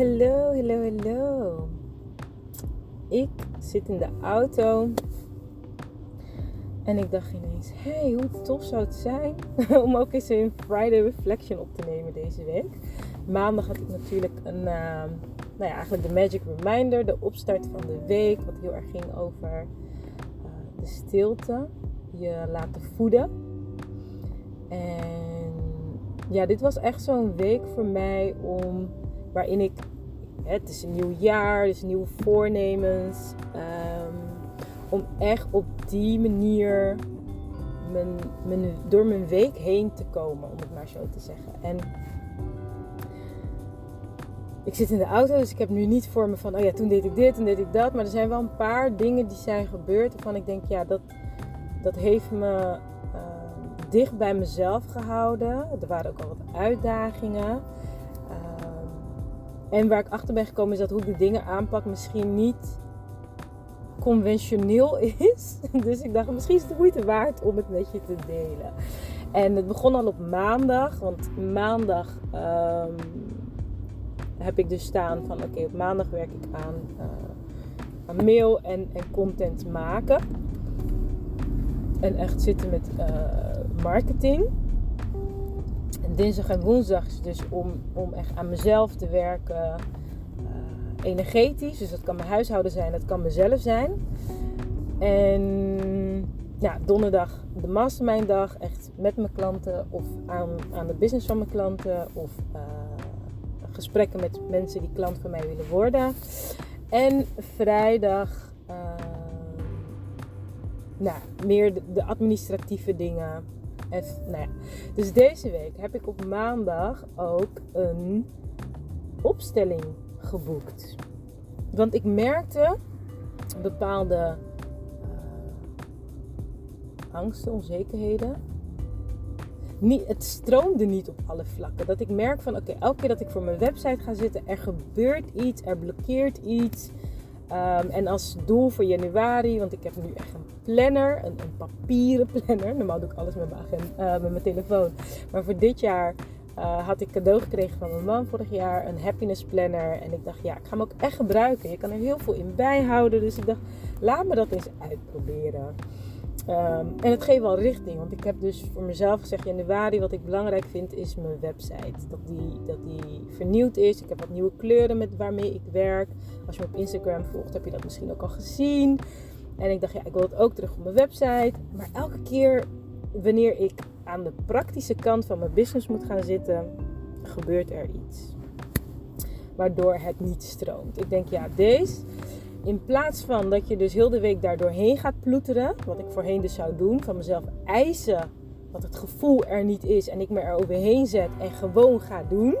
Hallo, hallo, hallo. Ik zit in de auto en ik dacht ineens: hey, hoe tof zou het zijn om ook eens een Friday Reflection op te nemen deze week. Maandag had ik natuurlijk een, uh, nou ja, eigenlijk de Magic Reminder, de opstart van de week, wat heel erg ging over uh, de stilte, je laten voeden. En ja, dit was echt zo'n week voor mij om waarin ik, het is een nieuw jaar, dus nieuwe voornemens, um, om echt op die manier mijn, mijn, door mijn week heen te komen, om het maar zo te zeggen. En ik zit in de auto, dus ik heb nu niet voor me van, oh ja, toen deed ik dit en deed ik dat. Maar er zijn wel een paar dingen die zijn gebeurd waarvan ik denk, ja, dat, dat heeft me uh, dicht bij mezelf gehouden. Er waren ook al wat uitdagingen. En waar ik achter ben gekomen is dat hoe ik de dingen aanpak misschien niet conventioneel is. Dus ik dacht, misschien is het de moeite waard om het met je te delen. En het begon al op maandag. Want maandag um, heb ik dus staan van oké, op maandag werk ik aan, aan mail en, en, content maken. En echt zitten met uh, marketing dinsdag en woensdag is dus om, om echt aan mezelf te werken. Uh, energetisch. Dus dat kan mijn huishouden zijn, dat kan mezelf zijn. En ja, donderdag de mastermind dag. Echt met mijn klanten of aan, aan de business van mijn klanten. Of uh, gesprekken met mensen die klant van mij willen worden. En vrijdag uh, nou, meer de administratieve dingen nou. Dus deze week heb ik op maandag ook een opstelling geboekt. Want ik merkte bepaalde uh, angsten, onzekerheden. Niet, het stroomde niet op alle vlakken. Dat ik merk van oké, elke keer dat ik voor mijn website ga zitten, er gebeurt iets, er blokkeert iets. Um, en als doel voor januari, want ik heb nu echt een planner, een, een papieren planner. Normaal doe ik alles met mijn, agenda, uh, met mijn telefoon. Maar voor dit jaar uh, had ik cadeau gekregen van mijn man vorig jaar, een happiness planner. En ik dacht, ja, ik ga hem ook echt gebruiken. Je kan er heel veel in bijhouden. Dus ik dacht, laat me dat eens uitproberen. Um, en het geeft wel richting, want ik heb dus voor mezelf gezegd: januari, wat ik belangrijk vind, is mijn website. Dat die, dat die vernieuwd is. Ik heb wat nieuwe kleuren met waarmee ik werk. Als je me op Instagram volgt, heb je dat misschien ook al gezien. En ik dacht, ja, ik wil het ook terug op mijn website. Maar elke keer wanneer ik aan de praktische kant van mijn business moet gaan zitten, gebeurt er iets. Waardoor het niet stroomt. Ik denk, ja, deze in plaats van dat je dus heel de week daar doorheen gaat ploeteren, wat ik voorheen dus zou doen, van mezelf eisen dat het gevoel er niet is en ik me er overheen zet en gewoon ga doen,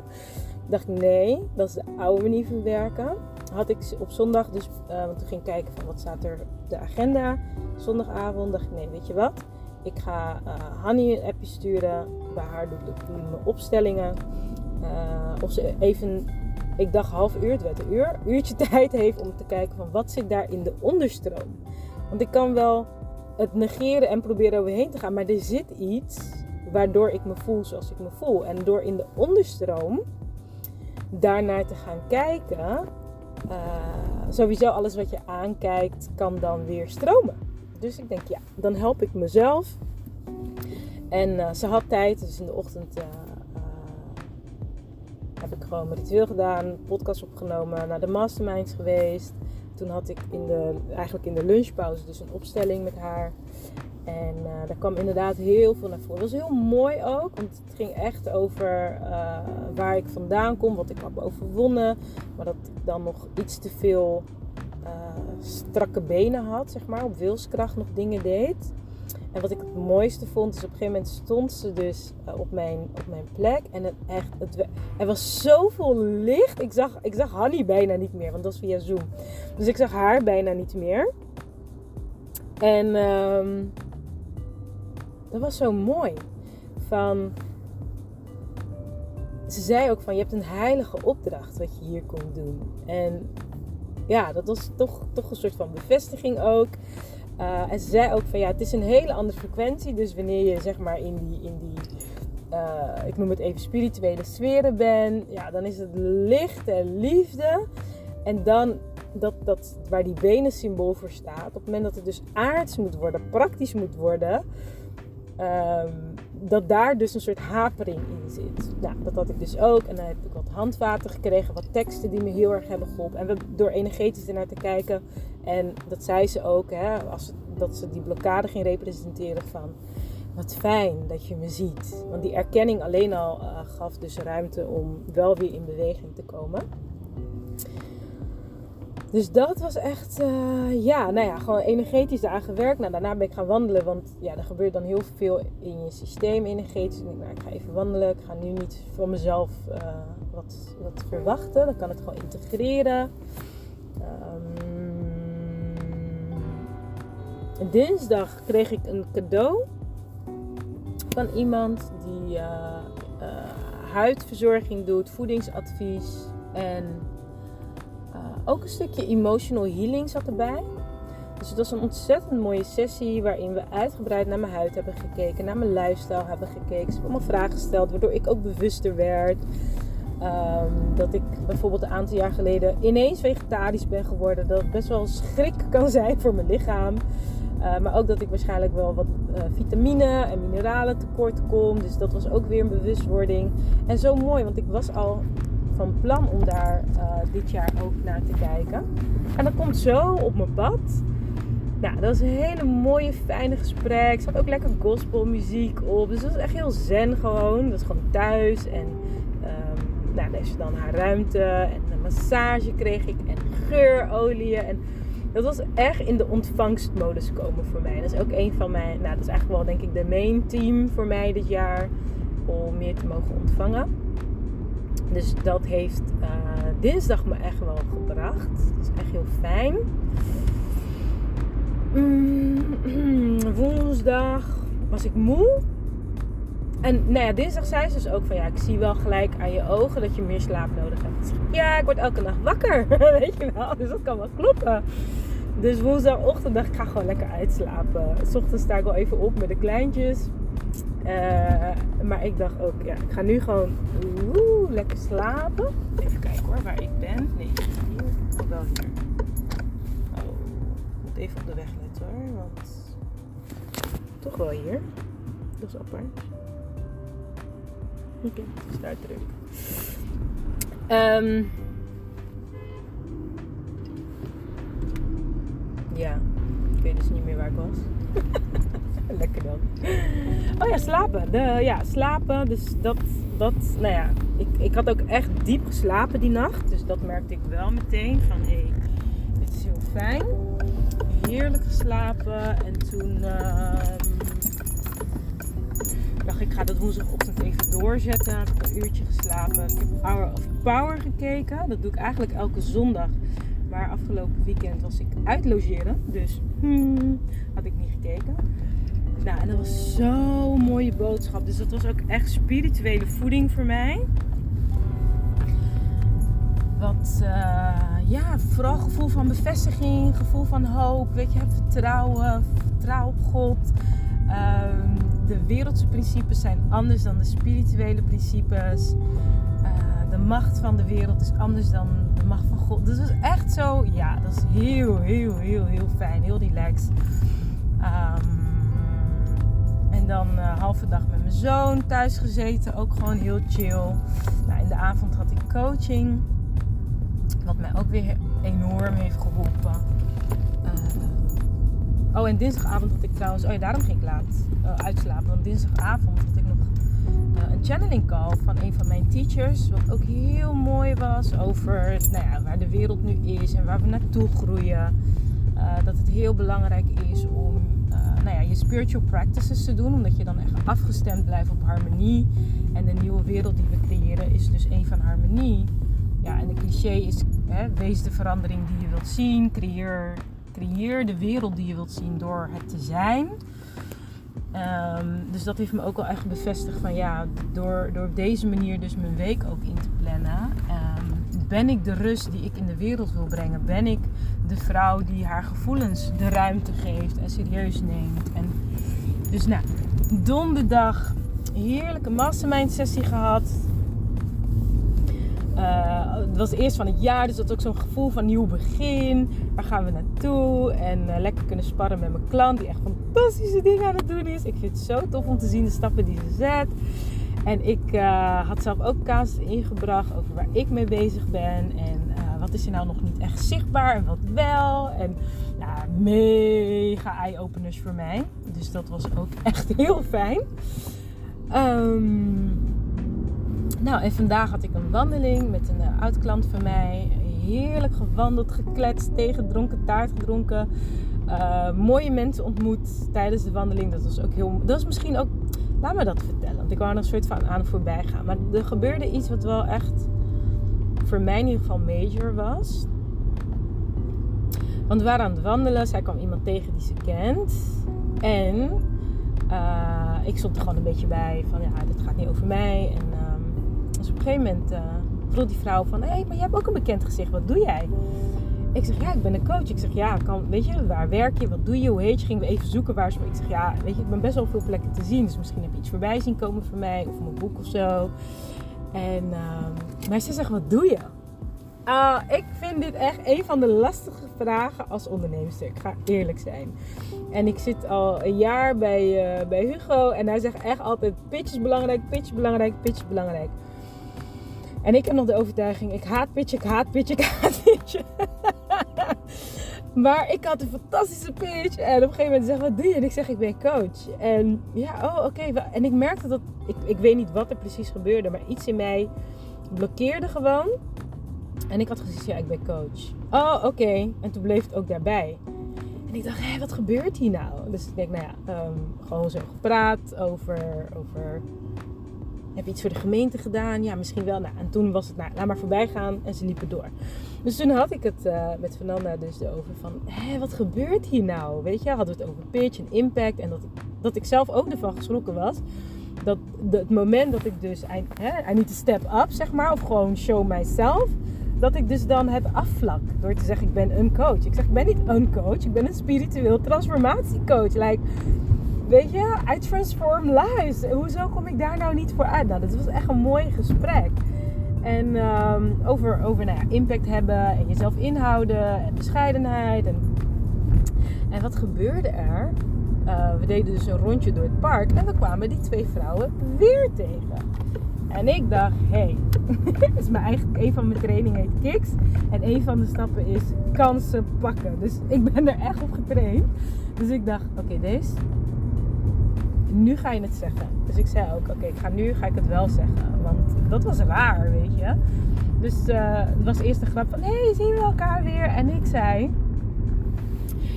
dacht ik nee, dat is de oude manier van werken. Had ik op zondag dus, uh, want toen ging ik kijken van wat staat er op de agenda. Zondagavond dacht ik nee, weet je wat? Ik ga uh, Hanny een appje sturen. Bij haar doe ik mijn opstellingen. Uh, of ze even ik dacht half uur, het werd een uur, uurtje tijd heeft om te kijken van wat zit daar in de onderstroom. Want ik kan wel het negeren en proberen overheen te gaan, maar er zit iets waardoor ik me voel zoals ik me voel. En door in de onderstroom daarnaar te gaan kijken, uh, sowieso alles wat je aankijkt kan dan weer stromen. Dus ik denk ja, dan help ik mezelf. En uh, ze had tijd, dus in de ochtend uh, heb ik gewoon ritueel gedaan, podcast opgenomen, naar de masterminds geweest. Toen had ik in de, eigenlijk in de lunchpauze dus een opstelling met haar. En uh, daar kwam inderdaad heel veel naar voren. Dat was heel mooi ook, want het ging echt over uh, waar ik vandaan kom, wat ik heb overwonnen. Maar dat ik dan nog iets te veel uh, strakke benen had, zeg maar, op wilskracht nog dingen deed. En wat ik het mooiste vond, is op een gegeven moment stond ze dus uh, op, mijn, op mijn plek. En het echt, het, er was zoveel licht. Ik zag, ik zag Hanny bijna niet meer, want dat was via Zoom. Dus ik zag haar bijna niet meer. En um, dat was zo mooi. Van, ze zei ook van, je hebt een heilige opdracht wat je hier komt doen. En ja, dat was toch, toch een soort van bevestiging ook. Uh, en ze zei ook van ja, het is een hele andere frequentie. Dus wanneer je zeg maar in die, in die uh, ik noem het even spirituele sferen ben, ja, dan is het licht en liefde. En dan dat, dat, waar die benen symbool voor staat, op het moment dat het dus aards moet worden, praktisch moet worden, um, dat daar dus een soort hapering in zit. Nou, dat had ik dus ook. En dan heb ik wat handvaten gekregen, wat teksten die me heel erg hebben geholpen. En we, door energetisch ernaar te kijken. En dat zei ze ook, hè, als dat ze die blokkade ging representeren van... Wat fijn dat je me ziet. Want die erkenning alleen al uh, gaf dus ruimte om wel weer in beweging te komen. Dus dat was echt, uh, ja, nou ja, gewoon energetisch daar gewerkt. Nou, daarna ben ik gaan wandelen, want ja, er gebeurt dan heel veel in je systeem energetisch. En ik, nou, ik ga even wandelen. Ik ga nu niet van mezelf uh, wat, wat verwachten. Dan kan het gewoon integreren. Um, dinsdag kreeg ik een cadeau van iemand die uh, huidverzorging doet, voedingsadvies en ook een stukje emotional healing zat erbij. Dus het was een ontzettend mooie sessie waarin we uitgebreid naar mijn huid hebben gekeken, naar mijn lifestyle hebben gekeken. Ze hebben allemaal vragen gesteld, waardoor ik ook bewuster werd. Um, dat ik bijvoorbeeld een aantal jaar geleden ineens vegetarisch ben geworden. Dat best wel schrik kan zijn voor mijn lichaam. Uh, maar ook dat ik waarschijnlijk wel wat uh, vitamine en mineralen tekort kom. Dus dat was ook weer een bewustwording. En zo mooi, want ik was al van plan om daar uh, dit jaar ook naar te kijken. En dat komt zo op mijn pad. Nou, dat was een hele mooie, fijne gesprek. Er zat ook lekker gospelmuziek op. Dus dat was echt heel zen gewoon. Dat was gewoon thuis. En um, nou, dan dan haar ruimte. En een massage kreeg ik. En geurolieën. En dat was echt in de ontvangstmodus komen voor mij. Dat is ook een van mijn... Nou, dat is eigenlijk wel denk ik de main team voor mij dit jaar. Om meer te mogen ontvangen. Dus dat heeft uh, dinsdag me echt wel gebracht. Dat is echt heel fijn. Mm, woensdag was ik moe. En nou ja, dinsdag zei ze dus ook van ja, ik zie wel gelijk aan je ogen dat je meer slaap nodig hebt. Dus ja, ik word elke nacht wakker. Weet je wel, dus dat kan wel kloppen. Dus woensdagochtend dacht ik, ga gewoon lekker uitslapen. S ochtends sta ik wel even op met de kleintjes. Uh, maar ik dacht ook, ja, ik ga nu gewoon lekker slapen. Even kijken hoor, waar ik ben. Nee, hier of wel hier. Oh, ik moet even op de weg letten hoor, want toch wel hier. Dat is apart. Oké, okay, het is daar druk. Um, ja, ik weet dus niet meer waar ik was. Lekker dan. Oh ja, slapen. De, ja, slapen. Dus dat, dat nou ja. Ik, had ook echt diep geslapen die nacht. Dus dat merkte ik wel meteen. Van hé, hey, dit is heel fijn. Heerlijk geslapen. En toen uh, dacht ik, ga dat woensdagochtend even doorzetten. Ik heb een uurtje geslapen. Ik heb Hour of Power gekeken. Dat doe ik eigenlijk elke zondag. Maar afgelopen weekend was ik uit logeren. Dus hmm, had ik niet gekeken. Nou, en dat was zo'n mooie boodschap. Dus dat was ook echt spirituele voeding voor mij. Wat, uh, ja, vooral gevoel van bevestiging, gevoel van hoop. Weet je, vertrouwen, vertrouwen op God. Um, de wereldse principes zijn anders dan de spirituele principes. Uh, de macht van de wereld is anders dan de macht van God. Dus dat is echt zo, ja, dat is heel, heel, heel, heel fijn. Heel relaxed. Um, dan uh, halve dag met mijn zoon thuis gezeten. Ook gewoon heel chill. Nou, in de avond had ik coaching. Wat mij ook weer enorm heeft geholpen. Uh, oh, en dinsdagavond had ik trouwens... Oh ja, daarom ging ik laat uh, uitslapen. Want dinsdagavond had ik nog een channeling call van een van mijn teachers. Wat ook heel mooi was over nou ja, waar de wereld nu is en waar we naartoe groeien. dat het heel belangrijk is om nou ja, je spiritual practices te doen. Omdat je dan echt afgestemd blijft op harmonie. En de nieuwe wereld die we creëren is dus een van harmonie. Ja, en de cliché is, hè, wees de verandering die je wilt zien. Creëer, creëer de wereld die je wilt zien door het te zijn. Um, dus dat heeft me ook wel echt bevestigd van ja, door, door op deze manier dus mijn week ook in te plannen. Um, ben ik de rust die ik in de wereld wil brengen? Ben ik de vrouw die haar gevoelens de ruimte geeft en serieus neemt. En dus nou, donderdag heerlijke mastermind sessie gehad. Uh, het was eerst van het jaar, dus dat ook zo'n gevoel van nieuw begin. Waar gaan we naartoe? En uh, lekker kunnen sparren met mijn klant, die echt fantastische dingen aan het doen is. Ik vind het zo tof om te zien de stappen die ze zet. En ik uh, had zelf ook casus ingebracht over waar ik mee bezig ben. En wat is er nou nog niet echt zichtbaar en wat wel. En ja, mega eye-openers voor mij. Dus dat was ook echt heel fijn. Um, nou, en vandaag had ik een wandeling met een uh, oud klant van mij. Heerlijk gewandeld, gekletst, tegen dronken taart gedronken. Uh, mooie mensen ontmoet tijdens de wandeling. Dat was ook heel. Dat was misschien ook. Laat me dat vertellen. Want ik wou er een soort van aan voorbij gaan. Maar er gebeurde iets wat wel echt. Voor mij in ieder geval major was. Want we waren aan het wandelen. Zij kwam iemand tegen die ze kent. En uh, ik stond er gewoon een beetje bij van ja, dit gaat niet over mij. En op een gegeven moment uh, vroeg die vrouw van... Hé, hey, maar je hebt ook een bekend gezicht. Wat doe jij? Ik zeg, ja, ik ben een coach. Ik zeg, ja, kan, weet je, waar werk je? Wat doe je? Hoe heet je? Gingen we even zoeken waar ze... Ik zeg, ja, weet je, ik ben best wel veel plekken te zien. Dus misschien heb je iets voorbij zien komen van mij. Of mijn boek of zo. En, uh, maar ze zegt, wat doe je? Uh, ik vind dit echt een van de lastige vragen als ondernemer. Ik ga eerlijk zijn. En ik zit al een jaar bij, uh, bij Hugo. En hij zegt echt altijd: pitch is belangrijk, pitch is belangrijk, pitch is belangrijk. En ik heb nog de overtuiging, ik haat pitchen, ik haat pitchen, ik haat pitchen. maar ik had een fantastische pitch. En op een gegeven moment zeg wat doe je? En ik zeg, ik ben coach. En ja, oh oké. En ik merkte dat, ik, ik weet niet wat er precies gebeurde, maar iets in mij blokkeerde gewoon. En ik had gezegd, ja, ik ben coach. Oh, oké. En toen bleef het ook daarbij. En ik dacht, hé, wat gebeurt hier nou? Dus ik denk, nou ja, um, gewoon zo gepraat over, over heb je iets voor de gemeente gedaan? Ja, misschien wel. Nou, en toen was het, nou, laat maar voorbij gaan. En ze liepen door. Dus toen had ik het uh, met Fernanda dus over van, hé, wat gebeurt hier nou? Weet je, hadden we het over pitch en impact. En dat, dat ik zelf ook ervan geschrokken was. Dat het moment dat ik dus, I, hè, I need to step up, zeg maar. Of gewoon show myself. Dat ik dus dan het afvlak. Door te zeggen, ik ben een coach. Ik zeg, ik ben niet een coach. Ik ben een spiritueel transformatiecoach. Like, weet je, I transform lives. Hoezo kom ik daar nou niet voor uit? Nou, dat was echt een mooi gesprek. En um, over, over nou ja, impact hebben en jezelf inhouden en bescheidenheid. En, en wat gebeurde er? Uh, we deden dus een rondje door het park en we kwamen die twee vrouwen weer tegen. En ik dacht, hé, hey, is mijn eigen, een van mijn trainingen heet Kicks. En een van de stappen is kansen pakken. Dus ik ben er echt op getraind. Dus ik dacht, oké, deze nu ga je het zeggen. Dus ik zei ook, oké, ik ga nu ga ik het wel zeggen. Want dat was raar, weet je. Dus uh, het was eerst de grap van, hé, hey, zien we elkaar weer? En ik zei,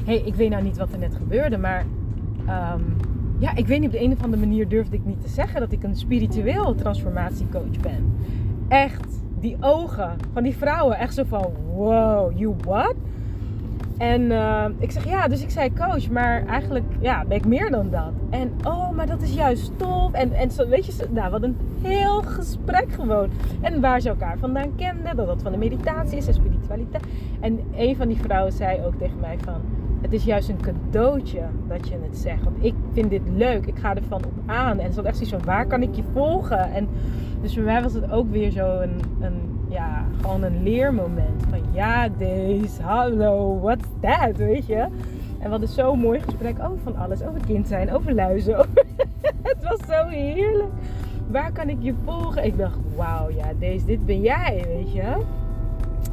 hé, hey, ik weet nou niet wat er net gebeurde, maar... Um, ja, ik weet niet, op de een of andere manier durfde ik niet te zeggen dat ik een spiritueel transformatiecoach ben. Echt, die ogen van die vrouwen, echt zo van, wow, you what? En uh, ik zeg ja, dus ik zei coach, maar eigenlijk ja, ben ik meer dan dat. En oh, maar dat is juist tof. En, en zo, weet je, nou, wat een heel gesprek gewoon. En waar ze elkaar vandaan kenden, dat dat van de meditatie is en spiritualiteit. En een van die vrouwen zei ook tegen mij van, het is juist een cadeautje dat je het zegt. Want ik vind dit leuk, ik ga ervan op aan. En ze had echt zoiets van, waar kan ik je volgen? En dus voor mij was het ook weer zo een, een ja, gewoon een leermoment. Van ja, deze, hallo, what's that, weet je? En wat is zo'n mooi gesprek over van alles. Over kind zijn, over luizen. het was zo heerlijk. Waar kan ik je volgen? Ik dacht, wauw, ja, deze, dit ben jij, weet je?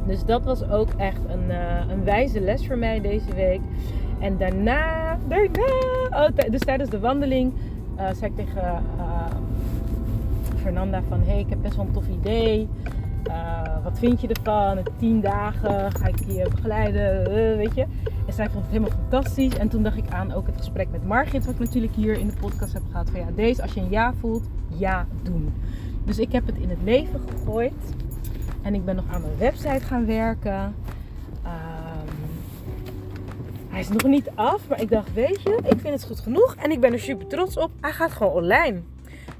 Dus dat was ook echt een, uh, een wijze les voor mij deze week. En daarna, daarna, oh, dus tijdens de wandeling uh, zei ik tegen uh, Fernanda van... Hé, hey, ik heb best wel een tof idee. Uh, wat vind je ervan? Tien dagen ga ik je begeleiden, uh, weet je. En zij vond het helemaal fantastisch. En toen dacht ik aan ook het gesprek met Margit, wat ik natuurlijk hier in de podcast heb gehad. Van ja, deze, als je een ja voelt, ja doen. Dus ik heb het in het leven gegooid. En ik ben nog aan mijn website gaan werken. Um, hij is nog niet af, maar ik dacht, weet je, ik vind het goed genoeg. En ik ben er super trots op. Hij gaat gewoon online.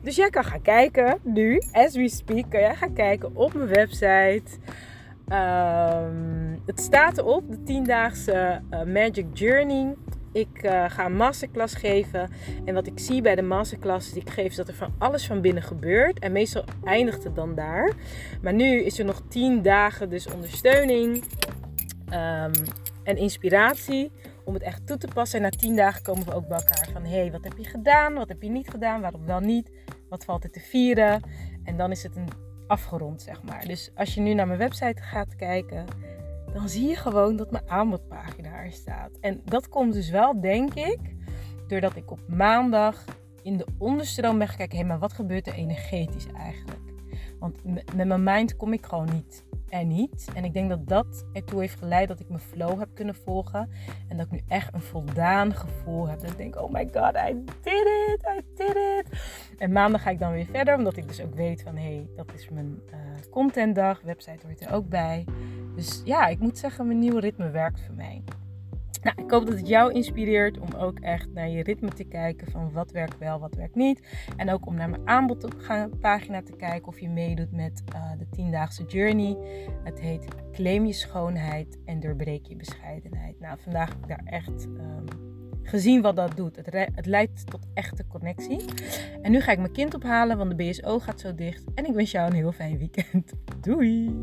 Dus jij kan gaan kijken nu, as we speak, kan jij gaan kijken op mijn website. Um, het staat erop, de 10-daagse uh, Magic Journey. Ik uh, ga een masterclass geven. En wat ik zie bij de masterclasses die ik geef, is dat er van alles van binnen gebeurt. En meestal eindigt het dan daar. Maar nu is er nog 10 dagen dus ondersteuning um, en inspiratie om het echt toe te passen. En na 10 dagen komen we ook bij elkaar van: hey, wat heb je gedaan? Wat heb je niet gedaan? Waarom wel niet? Wat valt er te vieren? En dan is het een afgerond, zeg maar. Dus als je nu naar mijn website gaat kijken, dan zie je gewoon dat mijn aanbodpagina er staat. En dat komt dus wel, denk ik, doordat ik op maandag in de onderstroom ben gaan kijken, hé, maar wat gebeurt er energetisch eigenlijk? Want met mijn mind kom ik gewoon niet er niet. En ik denk dat dat ertoe heeft geleid dat ik mijn flow heb kunnen volgen. En dat ik nu echt een voldaan gevoel heb. Dat ik denk, oh my god, I did it, I did it. En maandag ga ik dan weer verder, omdat ik dus ook weet van, hé, hey, dat is mijn uh, contentdag. Website hoort er ook bij. Dus ja, ik moet zeggen, mijn nieuwe ritme werkt voor mij. Nou, ik hoop dat het jou inspireert om ook echt naar je ritme te kijken van wat werkt wel, wat werkt niet. En ook om naar mijn aanbodpagina te kijken of je meedoet met uh, de 10-daagse journey. Het heet Claim je schoonheid en doorbreek je bescheidenheid. Nou, vandaag heb ik daar echt um, gezien wat dat doet. Het, het leidt tot echte connectie. En nu ga ik mijn kind ophalen, want de BSO gaat zo dicht. En ik wens jou een heel fijn weekend. Doei!